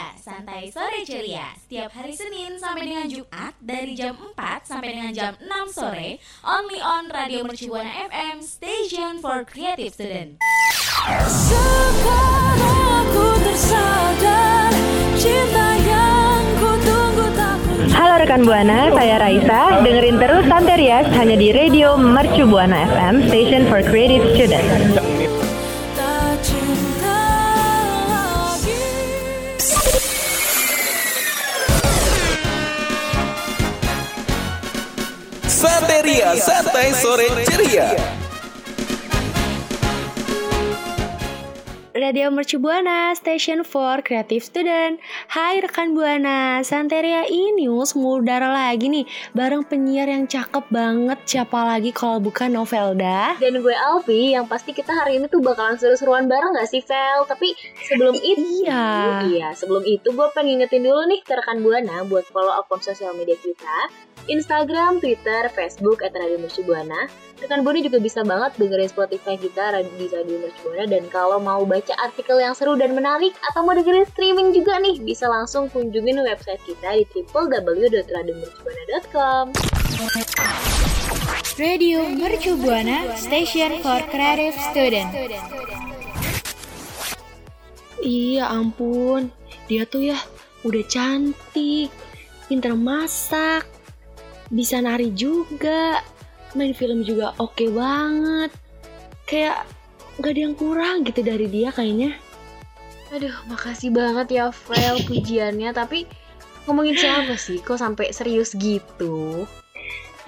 Ceria, santai sore ceria. Setiap hari Senin sampai dengan Jumat dari jam 4 sampai dengan jam 6 sore, only on Radio Mercubuana FM, station for creative student. Sekarang aku tersadar cinta yang ku tunggu Halo rekan Buana, saya Raisa. Dengerin terus Santerias hanya di Radio Mercu Buana FM, Station for Creative Students. Santeria Santai Sore Radio Mercu Buana, Station for Creative Student. Hai rekan Buana, Santeria ini mengudara lagi nih bareng penyiar yang cakep banget. Siapa lagi kalau bukan Novelda? Dan gue Alfi, yang pasti kita hari ini tuh bakalan seru-seruan bareng gak sih, Vel? Tapi sebelum itu, iya. iya, sebelum itu gue pengen ngingetin dulu nih ke rekan Buana buat follow akun sosial media kita, Instagram, Twitter, Facebook, at Radio Mercu Buana Rekan Boni juga bisa banget dengerin Spotify kita di Radio Mercubuana dan kalau mau baca artikel yang seru dan menarik atau mau dengerin streaming juga nih bisa langsung kunjungin website kita di www.radiomercubuana.com. Radio Mercubuana Station for Creative Student. Iya ampun, dia tuh ya udah cantik, pinter masak, bisa nari juga, main film juga oke okay banget kayak gak ada yang kurang gitu dari dia kayaknya. Aduh makasih banget ya Vel pujiannya. Tapi ngomongin siapa sih? Kok sampai serius gitu?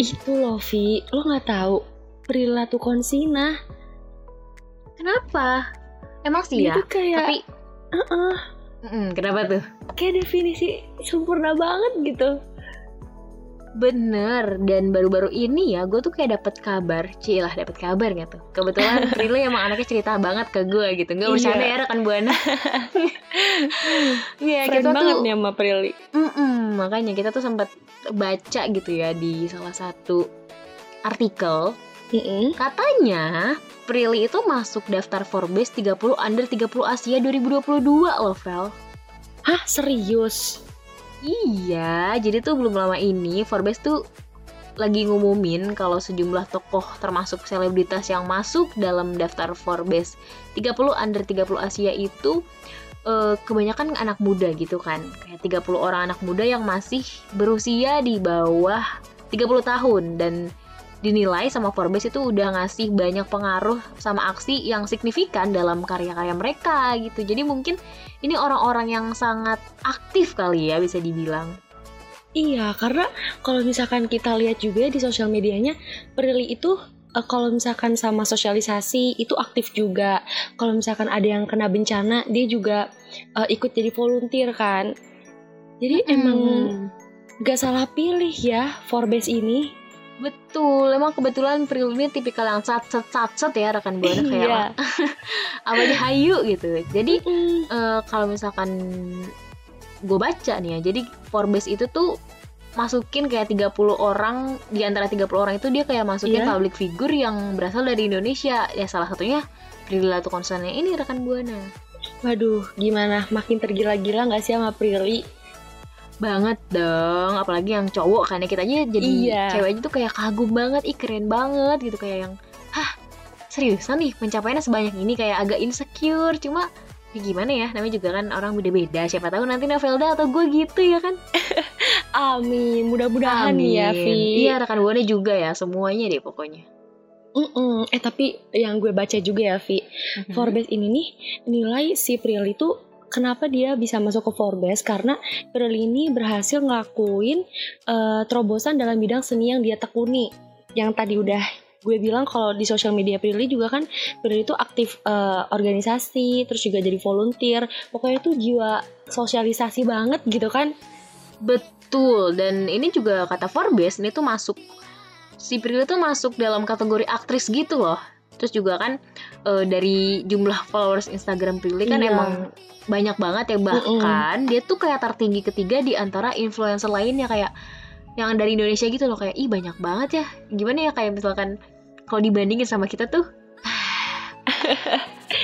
Itu loh Vi. Lo nggak tahu perilaku Konsina. Kenapa? Emang sih dia ya? kayak, tapi uh -uh. Mm, kenapa tuh? Kayak definisi sempurna banget gitu Bener, dan baru-baru ini ya gue tuh kayak dapet kabar, cilah dapet kabar gitu. Kebetulan Prilly emang anaknya cerita banget ke gue gitu, nggak bercanda iya. ya rekan buana. Iya kita banget tuh, nih sama Prilly. Mm -mm, makanya kita tuh sempat baca gitu ya di salah satu artikel. Mm -hmm. Katanya Prilly itu masuk daftar Forbes 30 under 30 Asia 2022 loh, Vel. Hah, serius? Iya, jadi tuh belum lama ini Forbes tuh lagi ngumumin kalau sejumlah tokoh termasuk selebritas yang masuk dalam daftar Forbes 30 under 30 Asia itu uh, kebanyakan anak muda gitu kan. Kayak 30 orang anak muda yang masih berusia di bawah 30 tahun dan dinilai sama Forbes itu udah ngasih banyak pengaruh sama aksi yang signifikan dalam karya-karya mereka gitu. Jadi mungkin ini orang-orang yang sangat aktif kali ya bisa dibilang. Iya, karena kalau misalkan kita lihat juga di sosial medianya, Prilly itu uh, kalau misalkan sama sosialisasi itu aktif juga. Kalau misalkan ada yang kena bencana, dia juga uh, ikut jadi volunteer kan. Jadi hmm. emang gak salah pilih ya Forbes ini. Betul, emang kebetulan Prilly ini tipikal yang sat ya rekan buana kayak iya. apa aja hayu gitu. Jadi mm. uh, kalau misalkan gue baca nih ya, jadi Forbes itu tuh masukin kayak 30 orang di antara 30 orang itu dia kayak masukin yeah. public figure yang berasal dari Indonesia. Ya salah satunya Prilly Latuconsana ini rekan buana. Waduh, gimana? Makin tergila-gila gak sih sama Prilly? Banget dong. Apalagi yang cowok kan ya kita aja jadi iya. cewek aja tuh kayak kagum banget. Ih keren banget gitu kayak yang hah seriusan nih pencapaiannya sebanyak ini? Kayak agak insecure. Cuma ya gimana ya namanya juga kan orang beda-beda. Siapa tahu nanti Novelda atau gue gitu ya kan? Amin. Mudah-mudahan ya Vi iya rekan buana juga ya semuanya deh pokoknya. Mm -mm. Eh tapi yang gue baca juga ya Vi, mm -hmm. Forbes ini nih nilai si Pril itu kenapa dia bisa masuk ke Forbes? Karena Prilly ini berhasil ngelakuin uh, terobosan dalam bidang seni yang dia tekuni. Yang tadi udah gue bilang kalau di sosial media Prilly juga kan Prilly itu aktif uh, organisasi terus juga jadi volunteer. Pokoknya tuh jiwa sosialisasi banget gitu kan. Betul. Dan ini juga kata Forbes ini tuh masuk si Prilly tuh masuk dalam kategori aktris gitu loh terus juga kan uh, dari jumlah followers Instagram Prilly kan iya. emang banyak banget ya bahkan mm -mm. dia tuh kayak tertinggi ketiga di antara influencer lainnya kayak yang dari Indonesia gitu loh kayak ih banyak banget ya gimana ya kayak misalkan kalau dibandingin sama kita tuh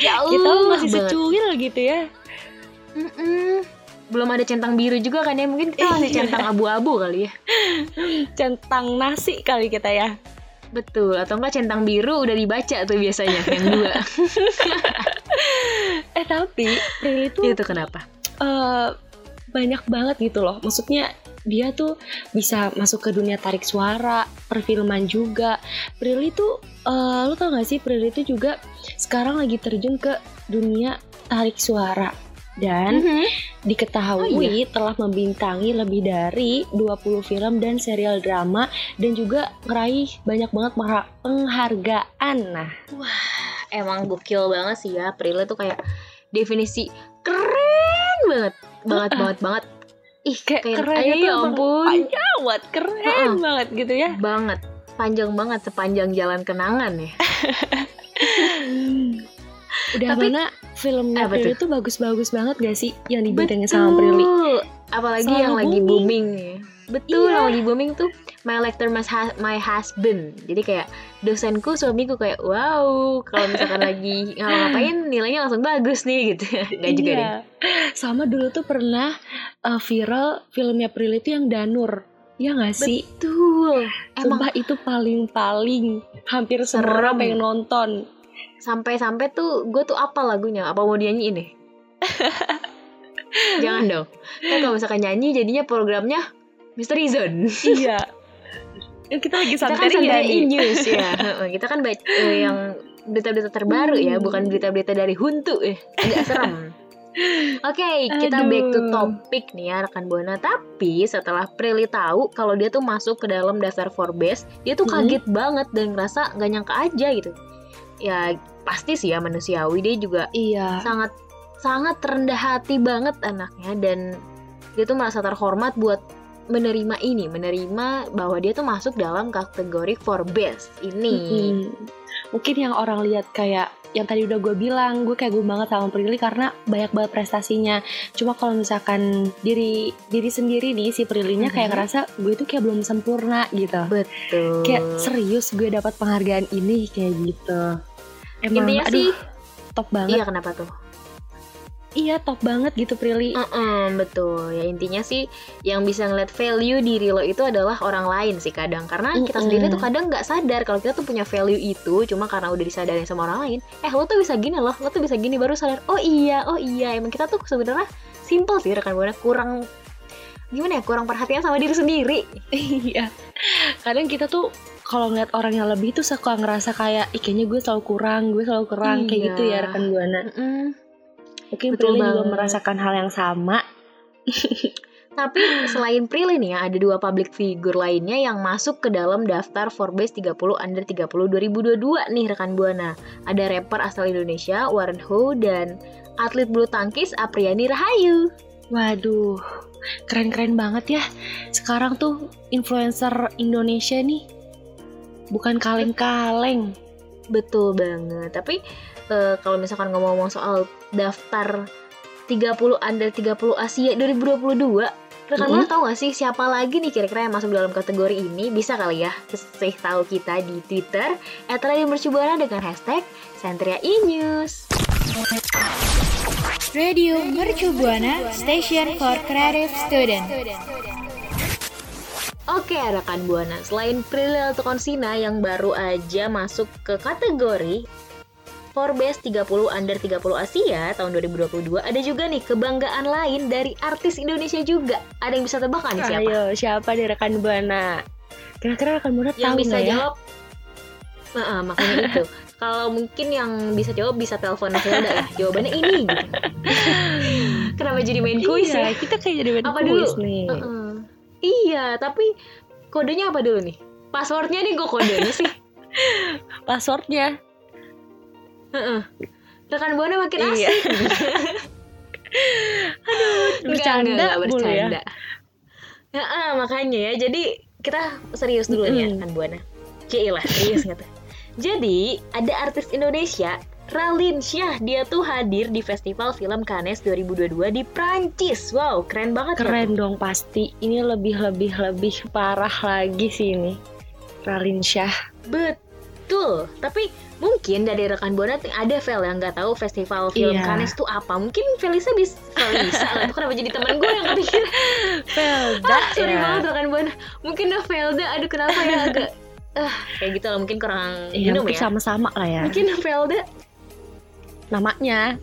jauh kita masih secuil gitu ya mm -mm. belum ada centang biru juga kan ya mungkin kita masih Iya. centang abu-abu kali ya Centang nasi kali kita ya. Betul atau enggak centang biru udah dibaca tuh biasanya yang dua Eh tapi Prilly tuh itu kenapa eh, banyak banget gitu loh. Maksudnya dia tuh bisa masuk ke dunia tarik suara, perfilman juga. Prilly tuh, eh, lu tau gak sih Prilly tuh juga sekarang lagi terjun ke dunia tarik suara. Dan diketahui Oh, iya. telah membintangi lebih dari 20 film dan serial drama dan juga meraih banyak banget penghargaan. Nah, emang gokil banget sih ya Prilly tuh kayak definisi keren banget banget banget banget ih kayak kayak keren ya ampun panjang banget, keren Heeh. banget gitu ya. banget panjang banget sepanjang jalan kenangan ya Udah Tapi- mana filmnya Apa Prilly tuh? bagus-bagus banget gak sih yang dibintangin sama Prilly? apalagi Selalu yang lagi booming. booming ya. betul Iya. yang lagi booming tuh My Lecter My, My Husband jadi kayak dosenku suamiku kayak wow kalau misalkan lagi ngapa-ngapain nilainya langsung bagus nih gitu Gak juga Iya. deh Sama dulu tuh pernah uh, viral filmnya Prilly tuh yang Danur. Ya gak sih? betul emang Sumpah itu paling-paling hampir semua Serem. orang pengen nonton. Sampai-sampai tuh gue tuh apa lagunya apa mau dinyanyiin nih jangan dong kan kalau misalkan nyanyi jadinya programnya Misteri Zone iya. Yang kita lagi kita kan santai santai news ya Heeh, kita kan baca eh, yang berita-berita terbaru ya Hmm. bukan berita-berita dari huntu ya agak serem Oke, kita back to Aduh. topik nih ya rekan Buana. Tapi setelah Prilly tahu kalau dia tuh masuk ke dalam daftar Forbes, dia tuh Hmm. kaget banget dan ngerasa gak nyangka aja gitu. Ya pasti sih ya manusiawi dia juga Iya. sangat sangat rendah hati banget anaknya dan dia tuh merasa terhormat buat menerima ini, menerima bahwa dia tuh masuk dalam kategori Forbes ini. Mm-mm. Mungkin yang orang lihat kayak yang tadi udah gue bilang, gue kagum banget sama Prilly karena banyak banget prestasinya. Cuma kalau misalkan diri diri sendiri nih si Prilly-nya kayak Mhm. ngerasa gue tuh kayak belum sempurna gitu. Betul. Kayak serius gue dapat penghargaan ini kayak gitu. Emang Intinya aduh, sih, top banget. iya kenapa tuh? Iya, top banget gitu Prilly. Mm-mm, betul. Ya intinya sih yang bisa ngeliat value diri lo itu adalah orang lain sih kadang. Karena kita Mm-mm. sendiri tuh kadang nggak sadar kalau kita tuh punya value itu cuma karena udah disadarin sama orang lain. Eh lo tuh bisa gini loh, lo tuh bisa gini baru sadar. Oh iya, oh iya. Emang kita tuh sebenarnya simple sih rekan buana kurang gimana ya kurang perhatian sama diri sendiri. Iya. Kadang kita tuh kalau ngeliat orang yang lebih tuh suka ngerasa kayak Ih, kayaknya gue selalu kurang, gue selalu kurang kayak Iya. gitu ya rekan Buana. Mm-mm. Mungkin Betul Prilly juga banget. merasakan hal yang sama. Tapi selain Prilly nih ya, ada dua public figure lainnya yang masuk ke dalam daftar Forbes 30 Under 30 2022 nih rekan Buana. Ada rapper asal Indonesia Warren Ho dan atlet bulu tangkis Apriani Rahayu. Waduh, keren-keren banget ya. Sekarang tuh influencer Indonesia nih bukan kaleng-kaleng. Betul banget. Tapi eh, kalau misalkan ngomong-ngomong soal daftar 30 Under 30 Asia 2022, rekan Buana Mm-mm. tahu gak sih siapa lagi nih kira-kira yang masuk dalam kategori ini? Bisa kali ya kasih tahu kita di Twitter @radiomercubuana dengan hashtag Sentria E-News. Radio Mercu Buana Station for Creative Student. Oke rekan Buana, selain Prilly Altukonsina yang baru aja masuk ke kategori Forbes 30 Under 30 Asia tahun 2022, ada juga nih kebanggaan lain dari artis Indonesia juga. Ada yang bisa tebak nih siapa? Ayo, siapa di rekan Buana? Kira-kira rekan Buana yang tahu bisa nggak ya? jawab? Nah, ah, makanya itu. Kalau mungkin yang bisa jawab bisa telepon Hilda ya. Jawabannya ini. gitu. Kenapa jadi main kuis Iya, ya? kita kayak jadi main Apa kuis dulu? nih. Heeh. Iya, tapi kodenya apa dulu nih? Passwordnya nih gue kodenya sih. Passwordnya Heeh. Rekan Buana makin Iya. asik. bercanda enggak, enggak, mulu ya. bercanda. Heeh, makanya ya. Jadi kita serius dulu nih ya, rekan Buana. Cielah, serius gitu. Jadi, ada artis Indonesia Ralin Syah, dia tuh hadir di Festival Film Cannes 2022 di Prancis. Wow, keren banget ya. Keren dong pasti. Ini lebih lebih lebih parah lagi sih ini. Ralin Syah. Bet Betul, tapi mungkin dari rekan tuh ada Vel yang nggak tahu festival film Iya. Cannes tuh apa. Mungkin Felisa bisa, Felisa, itu kenapa jadi teman gue yang kepikiran? Velda Ah, sorry ya. banget rekan buana. Mungkin Velda, aduh kenapa ya agak ah kayak gitu lah mungkin kurang Iya, minum mungkin ya. sama-sama lah ya. Mungkin Velda Namanya.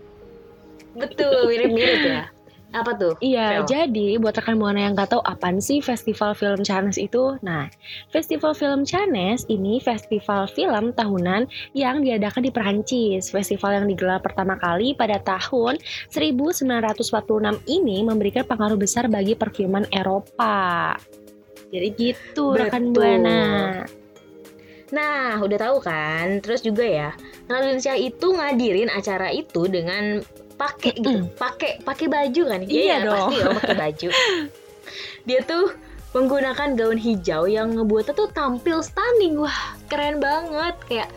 betul mirip-mirip ya. Apa tuh? Iya, jadi buat rekan buana yang nggak tahu apaan sih festival film Cannes itu, nah festival film Cannes ini festival film tahunan yang diadakan di Perancis. Festival yang digelar pertama kali pada tahun 1946 ini memberikan pengaruh besar bagi perfilman Eropa. Jadi gitu rekan Betul. buana. Nah, udah tahu kan? Terus juga ya, Raden Syah itu ngadirin acara itu dengan pakai gitu, pakai pakai baju kan? Iya ya, dong. Pasti dong pakai baju. Dia tuh menggunakan gaun hijau yang ngebuatnya tuh tampil stunning. Wah, keren banget kayak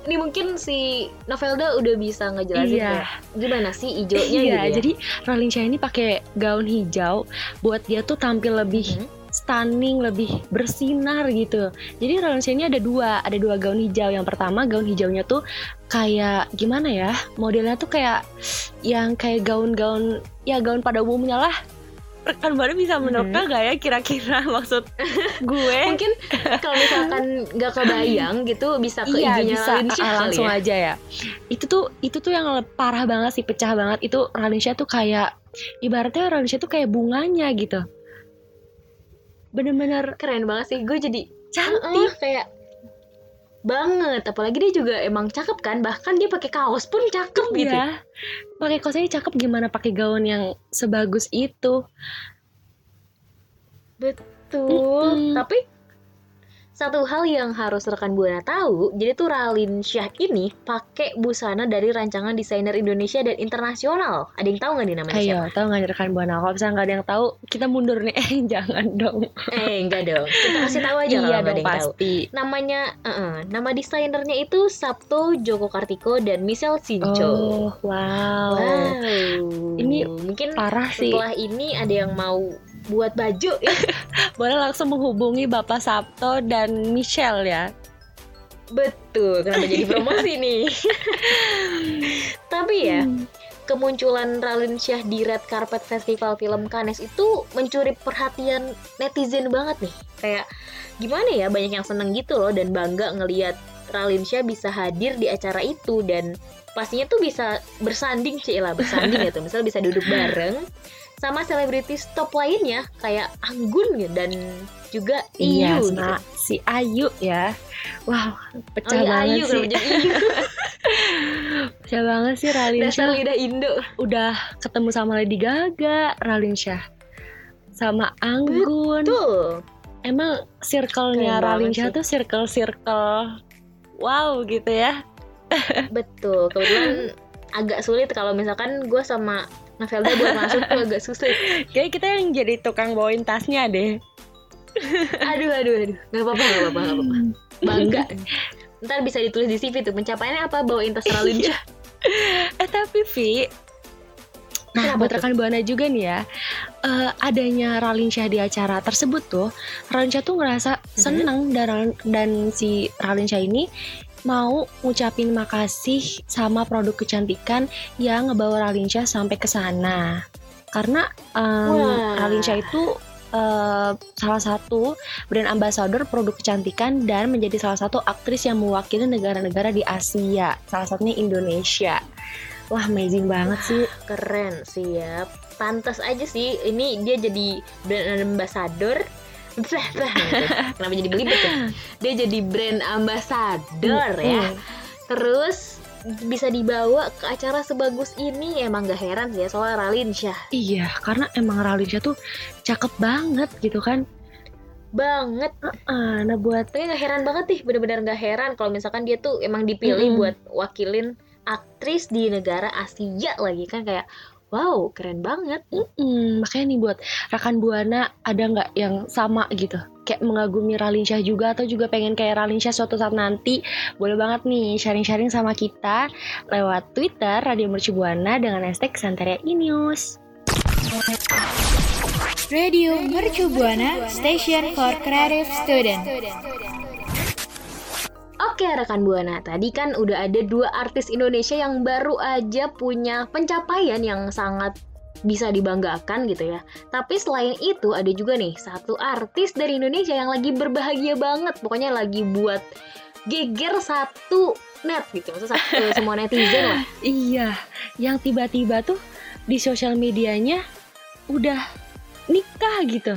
ini mungkin si Novelda udah bisa ngejelasin Iya. kayak gimana sih hijaunya Iya, gitu ya. jadi Raline Shah ini pakai gaun hijau buat dia tuh tampil lebih Mhm. Stunning, lebih bersinar gitu. Jadi Raline Shah ini ada dua, ada dua gaun hijau. Yang pertama gaun hijaunya tuh kayak gimana ya? Modelnya tuh kayak yang kayak gaun-gaun ya gaun pada umumnya lah. Rekan baru bisa menerka gak ya kira-kira maksud gue? Mungkin kalau misalkan nggak kebayang gitu bisa ke iya bisa ah, langsung ya. aja ya itu tuh itu tuh yang parah banget sih pecah banget itu Ralinsyah tuh kayak ibaratnya Ralinsyah tuh kayak bunganya gitu bener-bener Keren banget sih, gue jadi cantik Heeh, kayak banget. Apalagi dia juga emang cakep kan. Bahkan dia pakai kaos pun cakep gitu Iya. pakai kosnya cakep gimana pakai gaun yang sebagus itu? Betul. Mm-mm. tapi satu hal yang harus rekan buana tahu jadi tuh Ralin Syah ini pakai busana dari rancangan desainer Indonesia dan internasional. Ada yang tahu nggak nih namanya siapa? ayo tahu nggak rekan buana? Kalau misalnya nggak ada yang tahu kita mundur nih. Eh jangan dong. Eh enggak dong. Kita kasih tahu aja iya kalau nggak ada yang tahu. pasti. Namanya eh, nama desainernya itu Sabto Joko Kartiko dan Michelle Sincho oh wow, wow. Ini mungkin parah sih. setelah ini ada yang mau buat baju ya. Boleh langsung menghubungi Bapak Sabto dan Michelle ya. Betul kenapa jadi promosi nih? Tapi ya Hmm. kemunculan Ralin Syah di Red Carpet Festival Film Cannes itu mencuri perhatian netizen banget nih. Kayak gimana ya banyak yang seneng gitu loh dan bangga ngelihat Ralin Syah bisa hadir di acara itu dan pastinya tuh bisa bersanding sih lah bersanding gitu misal bisa duduk bareng sama selebritis top lainnya kayak Anggun gitu dan juga Iya, Iyu sama gitu. si Ayu ya. Wow, Oh pecah iya banget Ayu sih. Iyu Pecah banget sih Ralin dasar Shah. lidah Indo Udah ketemu sama Lady Gaga, Ralin Shah. Sama Anggun. tuh Emang circle-nya Ralin sih. tuh circle-circle wow gitu ya. Betul, kebetulan agak sulit kalau misalkan gue sama Navelda buat masuk tuh agak sulit. Kayak kita yang jadi tukang bawain tasnya deh. Aduh, aduh, aduh. Gak apa-apa, gak apa-apa, gak apa-apa. Bangga. Ntar bisa ditulis di CV tuh, pencapaiannya apa bawain tas Ralin Syah. Eh tapi Vi, nah Kenapa buat rekan buana juga nih ya, eh, adanya Ralin Syah di acara tersebut tuh, Ralin Syah tuh ngerasa seneng dan dan si Ralin Syah ini mau ngucapin makasih sama produk kecantikan yang ngebawa Ralin Syah sampai ke sana. Karena Wah. Syah itu eh, salah satu brand ambassador produk kecantikan dan menjadi salah satu aktris yang mewakili negara-negara di Asia, salah satunya Indonesia. Wah, amazing banget sih. Keren sih ya. Pantas aja sih, ini dia jadi brand ambassador. Blah, gitu. Kenapa jadi belibet ya? Dia jadi brand ambassador ya. Mm. Terus bisa dibawa ke acara sebagus ini emang gak heran sih ya soalnya Ralin Syah Iya, karena emang Ralin Syah tuh cakep banget gitu kan. banget Ah, nah buat tapi gak heran banget nih bener-bener gak heran kalau misalkan dia tuh emang dipilih Mm-mm. buat wakilin aktris di negara Asia lagi kan kayak wow keren banget mm, makanya nih buat rekan buana ada nggak yang sama gitu kayak mengagumi Ralin Syah juga atau juga pengen kayak Ralin Syah suatu saat nanti boleh banget nih sharing-sharing sama kita lewat Twitter Radio Mercu Buana dengan hashtag Santeria News. Radio Mercu Buana Station for Creative Student. Oke rekan Buana, tadi kan udah ada dua artis Indonesia yang baru aja punya pencapaian yang sangat bisa dibanggakan gitu ya. Tapi selain itu ada juga nih satu artis dari Indonesia yang lagi berbahagia banget. Pokoknya lagi buat geger satu net gitu. Maksudnya satu, semua netizen lah. Iya, yang tiba-tiba tuh di sosial medianya udah nikah gitu.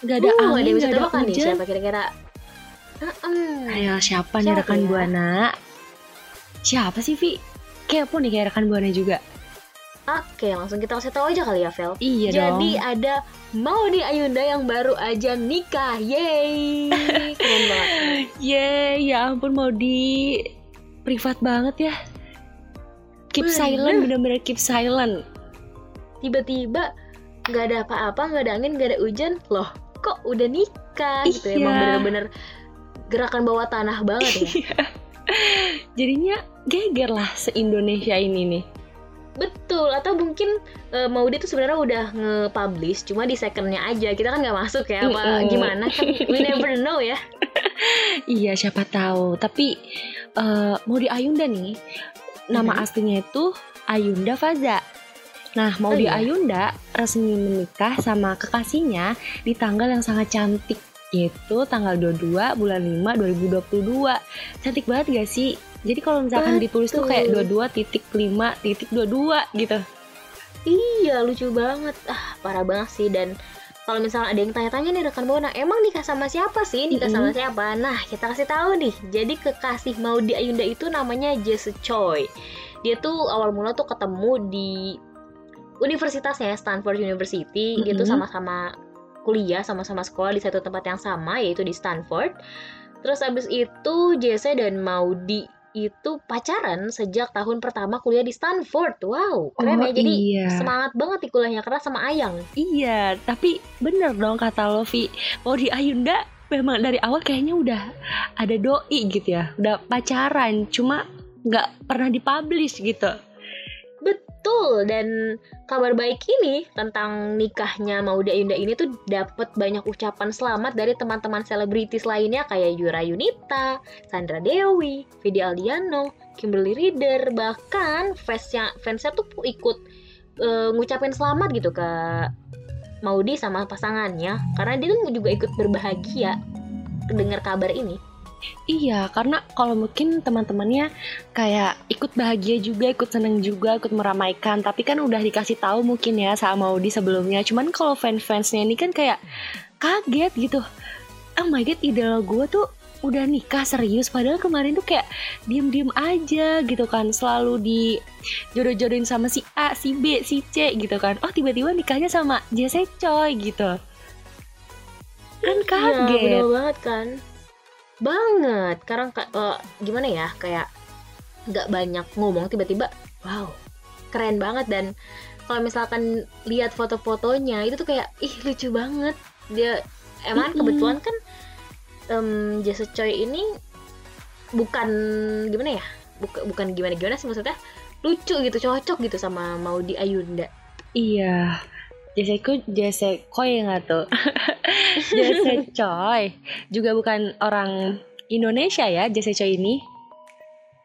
Gak ada Uh, ada angin, bisa gak ada kan nih hujan. siapa kira-kira? Hmm, Ayo siapa nih Siapa rekan ya? Buana? Siapa sih Vi? Kepo nih kayak rekan Buana juga. Oke, langsung kita kasih tahu aja kali ya, Vel. Iya Jadi dong. ada Maudi Ayunda yang baru aja nikah. Yeay. Keren banget. Yeay, ya ampun mau di privat banget ya. Keep Bener. silent, bener-bener keep silent. Tiba-tiba nggak ada apa-apa, nggak ada angin, nggak ada hujan. Loh, kok udah nikah gitu ya? Iya. Emang bener-bener gerakan bawah tanah banget ya. Jadinya geger lah se-Indonesia ini nih. Betul, atau mungkin eh, Maudi tuh sebenarnya udah nge-publish, cuma di secondnya aja. Kita kan nggak masuk ya, apa Mm-mm. gimana? Kan we never know ya. Iya, siapa tahu. Tapi eh mau di Ayunda nih, nama Mhm. aslinya itu Ayunda Faza. Nah, mau Oh, di iya? Ayunda resmi menikah sama kekasihnya di tanggal yang sangat cantik yaitu tanggal 22 bulan 5 2022. Cantik banget gak sih? Jadi kalau misalkan ditulis tuh kayak Betul. 22 titik 5 titik 22 gitu. Iya, lucu banget. Ah, parah banget sih dan kalau misalnya ada yang tanya-tanya nih rekan Bona, emang nikah sama siapa sih? Nikah sama siapa? Nah, kita kasih tahu nih. Jadi kekasih Maudi Ayunda itu namanya Jesse Choi. Dia tuh awal mula tuh ketemu di universitasnya Stanford University gitu Mm-mm. sama-sama kuliah sama-sama sekolah di satu tempat yang sama yaitu di Stanford. Terus abis itu Jesse dan Maudi itu pacaran sejak tahun pertama kuliah di Stanford. Wow, keren Oh, ya. Jadi iya. semangat banget di kuliahnya karena sama Ayang. Iya, tapi bener dong kata Lovi. Mau di Ayunda memang dari awal kayaknya udah ada doi gitu ya, udah pacaran, cuma nggak pernah dipublish gitu. Betul dan kabar baik ini tentang nikahnya Mauda Ayunda ini tuh dapat banyak ucapan selamat dari teman-teman selebritis lainnya kayak Yura Yunita, Sandra Dewi, Vidi Aldiano, Kimberly Reader, bahkan fansnya fansnya tuh ikut eh, ngucapin selamat gitu ke Maudi sama pasangannya karena dia tuh juga ikut berbahagia dengar kabar ini. Iya, karena kalau mungkin teman-temannya kayak ikut bahagia juga, ikut seneng juga, ikut meramaikan. Tapi kan udah dikasih tahu mungkin ya sama Maudi sebelumnya. Cuman kalau fans-fansnya ini kan kayak kaget gitu. Oh my god, idola gue tuh udah nikah serius. Padahal kemarin tuh kayak diem-diem aja gitu kan. Selalu di jodoh-jodohin sama si A, si B, si C gitu kan. Oh tiba-tiba nikahnya sama Jesse Choi gitu. Kan Iya, kaget. bener banget kan. Banget. Karena ka- eh, gimana ya, kayak nggak banyak ngomong tiba-tiba, wow, keren banget dan kalau misalkan lihat foto-fotonya itu tuh kayak ih lucu banget. Dia emang kebetulan kan em Jesse Choi ini bukan gimana ya? Bukan bukan gimana-gimana sih maksudnya lucu gitu, cocok gitu sama Maudi Ayunda. Iya. Jesse Choi nggak tuh? Jesse Choi juga bukan orang Indonesia ya Jesse Choi ini.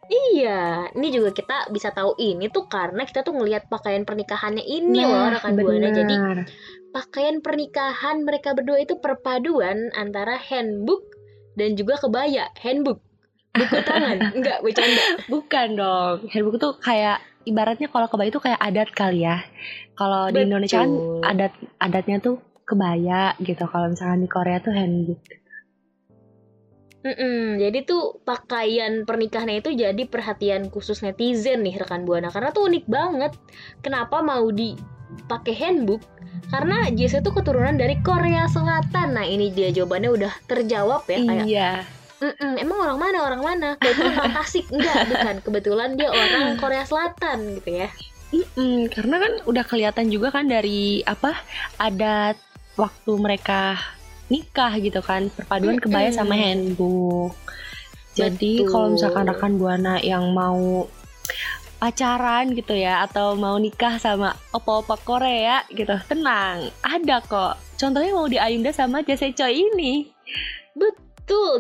Iya, ini juga kita bisa tahu ini tuh karena kita tuh ngelihat pakaian pernikahannya ini loh rekan buana. Jadi pakaian pernikahan mereka berdua itu perpaduan antara handbook dan juga kebaya. Handbook, buku tangan, enggak bercanda. bukan dong. Handbook tuh kayak ibaratnya kalau kebaya itu kayak adat kali ya. Kalau di Indonesia kan adat adatnya tuh kebaya gitu. Kalau misalkan di Korea tuh handbook. Mm-mm, jadi tuh pakaian pernikahannya itu jadi perhatian khusus netizen nih rekan buana karena tuh unik banget. Kenapa mau dipakai handbook? Karena Jesse tuh keturunan dari Korea Selatan. Nah ini dia jawabannya udah terjawab ya kayak Iya. Mm-mm, emang orang mana orang mana? Kebetulan orang Tasik. Enggak bukan. Kebetulan dia orang Korea Selatan gitu ya. Mm, karena kan udah kelihatan juga kan dari apa adat waktu mereka nikah gitu kan. Perpaduan kebaya Mm-mm. sama handbook. Jadi kalau misalkan rekan buana yang mau pacaran gitu ya atau mau nikah sama opa-opa Korea gitu, tenang, ada kok. Contohnya mau di Ayunda sama Jesse Choi ini. Betul,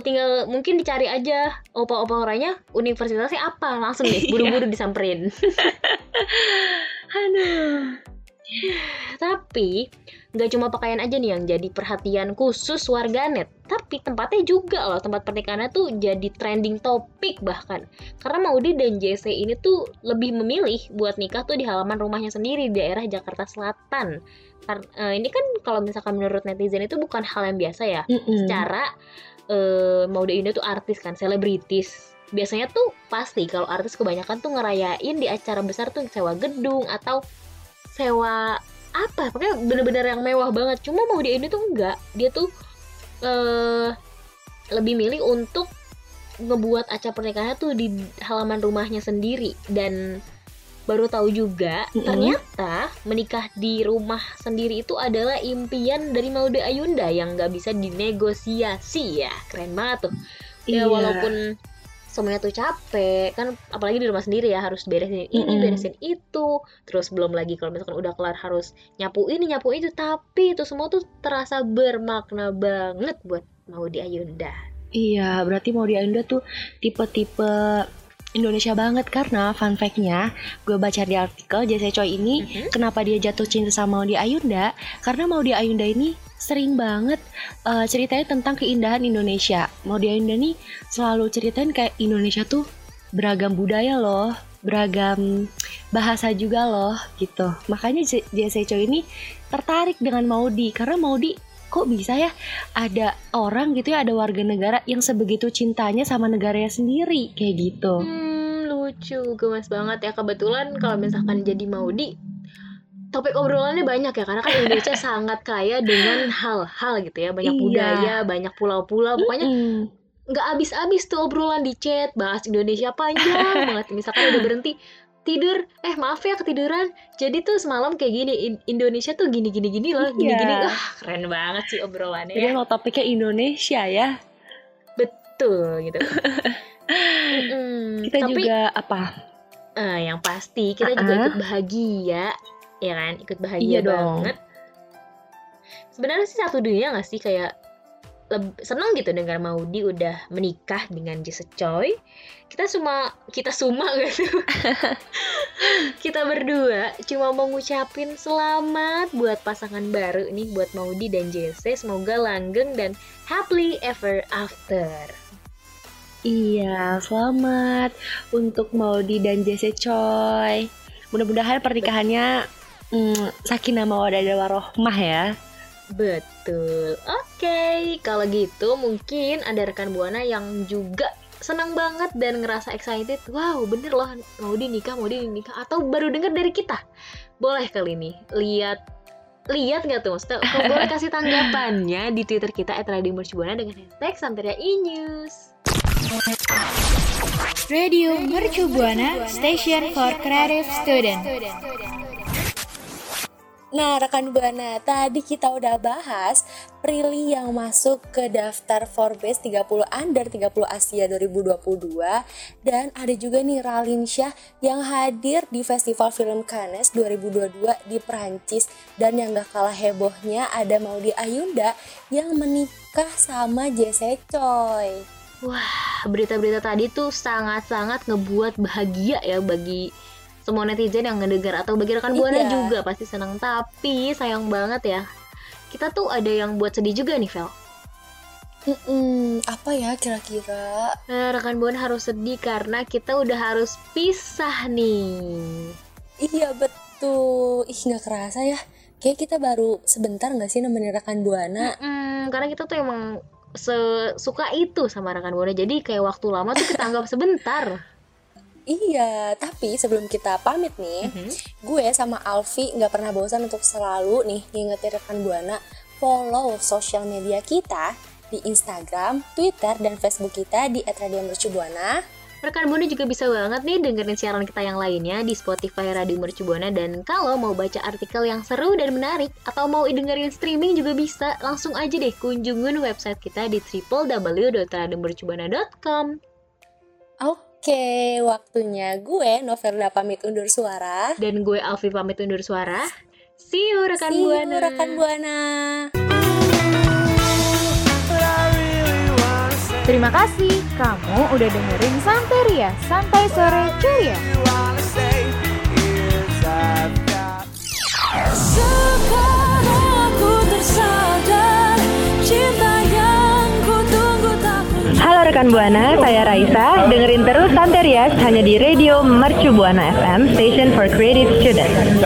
tinggal mungkin dicari aja opa-opa orangnya universitasnya apa, langsung deh buru-buru disamperin. Aduh. Tapi nggak cuma pakaian aja nih yang jadi perhatian khusus warganet, tapi tempatnya juga loh tempat pernikahannya tuh jadi trending topik bahkan. Karena Maudi dan JC ini tuh lebih memilih buat nikah tuh di halaman rumahnya sendiri di daerah Jakarta Selatan. Eh, ini kan kalau misalkan menurut netizen itu bukan hal yang biasa ya. Mm-mm. Secara eh Maudy Indah tuh artis kan, selebritis. Biasanya tuh pasti kalau artis kebanyakan tuh ngerayain di acara besar tuh sewa gedung atau sewa apa pokoknya bener-bener yang mewah banget. Cuma mau dia ini tuh enggak. Dia tuh eh lebih milih untuk ngebuat acara pernikahannya tuh di halaman rumahnya sendiri. Dan baru tahu juga Mm-mm. ternyata menikah di rumah sendiri itu adalah impian dari Maude Ayunda yang nggak bisa dinegosiasi ya keren banget tuh ya Iya. walaupun semuanya tuh capek kan apalagi di rumah sendiri ya harus beresin ini Mm-mm. beresin itu terus belum lagi kalau misalkan udah kelar harus nyapu ini nyapu itu tapi itu semua tuh terasa bermakna banget buat Maudi Ayunda Iya, berarti mau di Ayunda tuh tipe-tipe Indonesia banget karena fun fact-nya gue baca di artikel Jesse Choi ini Mhm. kenapa dia jatuh cinta sama Maudi Ayunda? Karena Maudi Ayunda ini sering banget eh, ceritanya tentang keindahan Indonesia. Maudi Ayunda nih selalu ceritain kayak Indonesia tuh beragam budaya loh beragam bahasa juga loh gitu. Makanya Jesse Choi ini tertarik dengan Maudi karena Maudi kok bisa ya ada orang gitu ya ada warga negara yang sebegitu cintanya sama negaranya sendiri kayak gitu. Hmm, lucu gemas banget ya. Kebetulan kalau misalkan jadi Maudi topik obrolannya banyak ya karena kan Indonesia sangat kaya dengan hal-hal gitu ya. Banyak Iya. budaya banyak pulau-pulau. Pokoknya Mm. nggak habis-habis tuh obrolan di chat bahas Indonesia panjang banget. Misalkan udah berhenti tidur eh maaf ya ketiduran jadi tuh semalam kayak gini In- Indonesia tuh gini gini gini loh gini gini Iya. wah keren banget sih obrolannya jadi ya. mau topiknya Indonesia ya betul gitu Mm-mm. kita tapi juga apa eh, yang pasti kita juga Ah-ah. ikut bahagia ya kan ikut bahagia Iya dong. banget sebenarnya sih satu dunia gak sih kayak seneng gitu dengar Maudi udah menikah dengan Jesse Choi. Kita semua kita semua gitu. Kita berdua cuma mau ngucapin selamat buat pasangan baru nih buat Maudi dan Jesse semoga langgeng dan happily ever after. Iya selamat untuk Maudi dan Jesse Choi. Mudah-mudahan pernikahannya mm, sakinah mawaddah warohmah ya Betul. Oke, kalau gitu mungkin ada rekan buana yang juga senang banget dan ngerasa excited. Wow, bener loh mau nikah, mau nikah atau baru denger dari kita. Boleh kali ini lihat lihat nggak tuh maksudnya boleh kasih tanggapannya di Twitter kita @radiomercubuana dengan hashtag Santeria News. Radio Mercu Buana Station for Creative Student. Nah, rekan Buana, tadi kita udah bahas Prilly yang masuk ke daftar Forbes 30 Under 30 Asia 2022 dan ada juga nih Ralin Shah yang hadir di Festival Film Cannes 2022 di Prancis dan yang gak kalah hebohnya ada Maudi Ayunda yang menikah sama Jesse Choi. Wah, berita-berita tadi tuh sangat-sangat ngebuat bahagia ya bagi semua netizen yang ngedengar atau bagi rekan buana Iya. juga pasti senang. Tapi sayang banget ya, kita tuh ada yang buat sedih juga nih, Vel. Hmm, apa ya kira-kira? Nah, rekan buana harus sedih karena kita udah harus pisah nih. Iya betul. Ih nggak kerasa ya. Kayak kita baru sebentar nggak sih nemenin rekan Buana? Mm, karena kita tuh emang suka itu sama rekan buana. Jadi kayak waktu lama tuh kita anggap sebentar. Iya, tapi sebelum kita pamit nih, gue sama Alfi nggak pernah bosan untuk selalu nih ngingetin rekan Buana follow sosial media kita di Instagram, Twitter, dan Facebook kita di @radiomercubuana. Rekan Buana juga bisa banget nih dengerin siaran kita yang lainnya di Spotify Radio Mercu Buana dan kalau mau baca artikel yang seru dan menarik atau mau dengerin streaming juga bisa langsung aja deh kunjungin website kita di www.radiomercubuana.com. Oke, waktunya gue Novelda pamit undur suara. Dan gue Alfi pamit undur suara. See you rekan See you, Buana. rekan Buana. Terima kasih kamu udah dengerin Santeria, Santai Sore Ceria. Halo rekan Buana, saya Raisa. Dengerin terus Santerias hanya di Radio Mercu Buana FM, Station for Creative Students.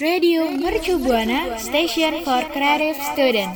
Radio Mercu Buana, Station for Creative Student.